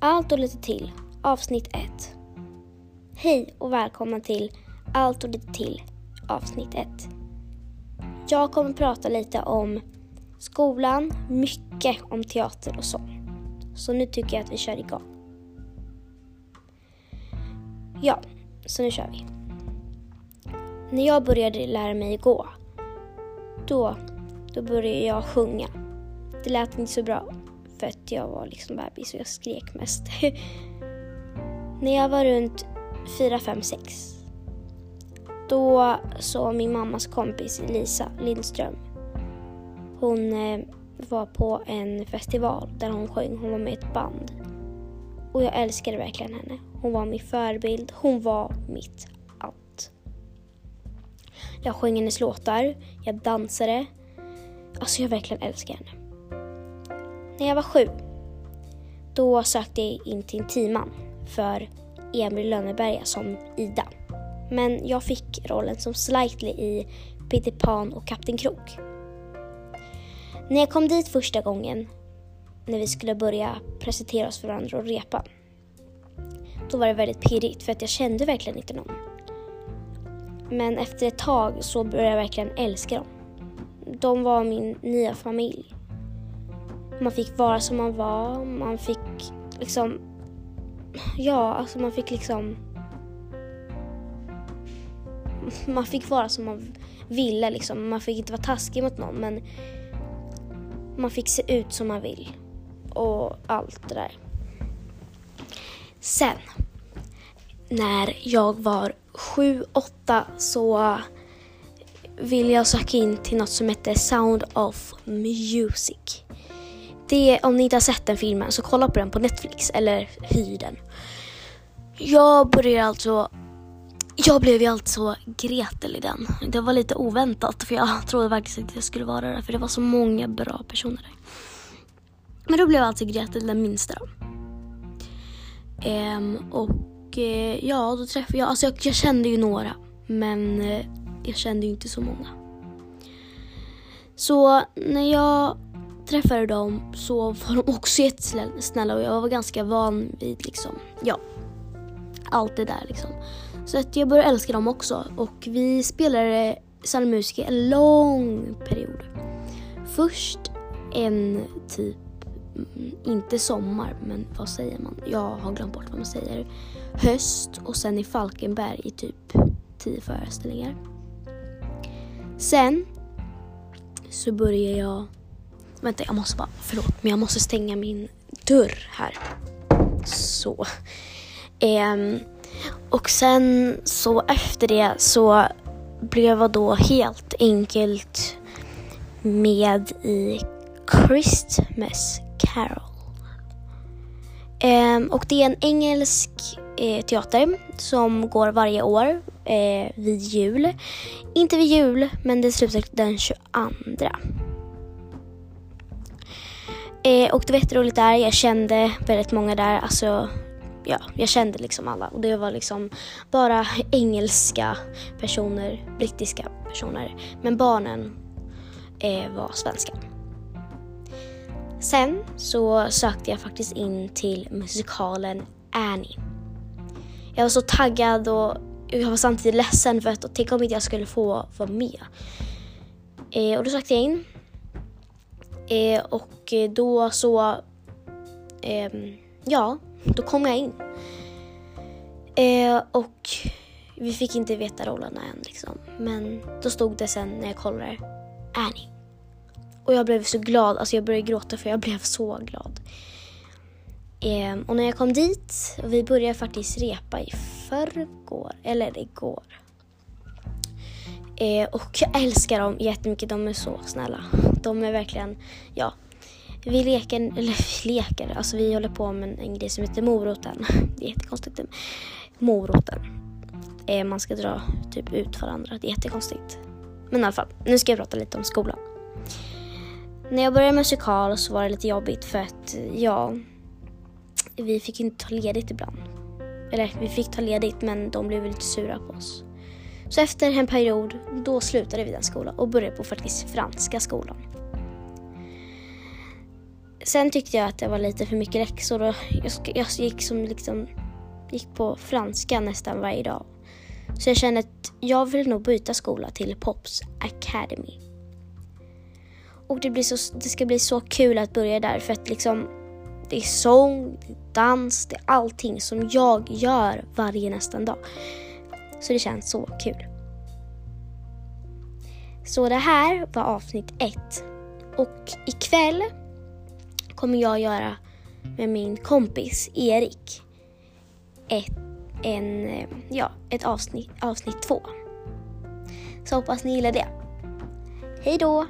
Allt och lite till, avsnitt 1. Hej och välkomna till Allt och lite till, avsnitt 1. Jag kommer prata lite om skolan, mycket om teater och sång. Så nu tycker jag att vi kör igång. Ja, så nu kör vi. När jag började lära mig gå, då, då började jag sjunga. Det lät inte så bra för att jag var liksom bebis och jag skrek mest. När jag var runt 4, 5, 6 då såg min mammas kompis Lisa Lindström. Hon eh, var på en festival där hon sjöng. Hon var med i ett band. Och jag älskade verkligen henne. Hon var min förebild. Hon var mitt allt. Jag sjöng hennes låtar. Jag dansade. Alltså jag verkligen älskar henne. När jag var sju, då sökte jag in till en teamman för Emil Lönneberga som Ida. Men jag fick rollen som Slightly i Peter Pan och Kapten Krok. När jag kom dit första gången, när vi skulle börja presentera oss för varandra och repa, då var det väldigt pirrigt för att jag kände verkligen inte någon. Men efter ett tag så började jag verkligen älska dem. De var min nya familj. Man fick vara som man var, man fick liksom... Ja, alltså man fick liksom... Man fick vara som man ville liksom. Man fick inte vara taskig mot någon men man fick se ut som man vill. Och allt det där. Sen, när jag var sju, åtta så ville jag söka in till något som hette Sound of Music. Det, om ni inte har sett den filmen så kolla på den på Netflix eller hyr den. Jag började alltså jag blev ju alltså Gretel i den. Det var lite oväntat för jag trodde faktiskt inte jag skulle vara där för det var så många bra personer där. Men då blev alltså Gretel den minsta då. Ehm, och eh, ja, då träffade jag, alltså jag, jag kände ju några men eh, jag kände ju inte så många. Så när jag träffade dem så var de också jättesnälla och jag var ganska van vid liksom, ja, allt det där liksom. Så att jag började älska dem också och vi spelade psalmmusik en lång period. Först en typ, mm, inte sommar, men vad säger man? Jag har glömt bort vad man säger. Höst och sen i Falkenberg i typ tio föreställningar. Sen så började jag Vänta, jag måste bara, förlåt, men jag måste stänga min dörr här. Så. Ehm, och sen så efter det så blev jag då helt enkelt med i Christmas Carol. Ehm, och det är en engelsk eh, teater som går varje år eh, vid jul. Inte vid jul, men det slutar den 22. Eh, och det var jätteroligt där. Jag kände väldigt många där. Alltså, ja, jag kände liksom alla. Och det var liksom bara engelska personer, brittiska personer. Men barnen eh, var svenska. Sen så sökte jag faktiskt in till musikalen Annie. Jag var så taggad och jag var samtidigt ledsen för att tänk om inte jag skulle få vara med. Eh, och då sökte jag in Eh, och eh, då så, eh, ja, då kom jag in. Eh, och vi fick inte veta rollerna än liksom. Men då stod det sen när jag kollade Annie. Och jag blev så glad, alltså jag började gråta för jag blev så glad. Eh, och när jag kom dit, vi började faktiskt repa i förrgår, eller igår. Eh, och jag älskar dem jättemycket, de är så snälla. De är verkligen, ja. Vi leker, eller vi leker, alltså vi håller på med en grej som heter moroten. Det är jättekonstigt. Moroten. Eh, man ska dra typ ut varandra, det är jättekonstigt. Men i alla fall, nu ska jag prata lite om skolan. När jag började musikal så var det lite jobbigt för att, ja, vi fick inte ta ledigt ibland. Eller vi fick ta ledigt men de blev lite sura på oss. Så efter en period, då slutade vi den skolan och började på faktiskt franska skolan. sen tyckte jag att det var lite för mycket läxor och jag, jag gick som liksom gick på franska nästan varje dag. Så jag kände att jag vill nog byta skola till Pops Academy. Och det, blir så, det ska bli så kul att börja där för att liksom det är sång, det är dans, det är allting som jag gör varje nästan dag. Så det känns så kul. Så det här var avsnitt ett. Och ikväll kommer jag göra med min kompis Erik ett, en, ja, ett avsnitt, avsnitt två. Så hoppas ni gillar det. Hej då!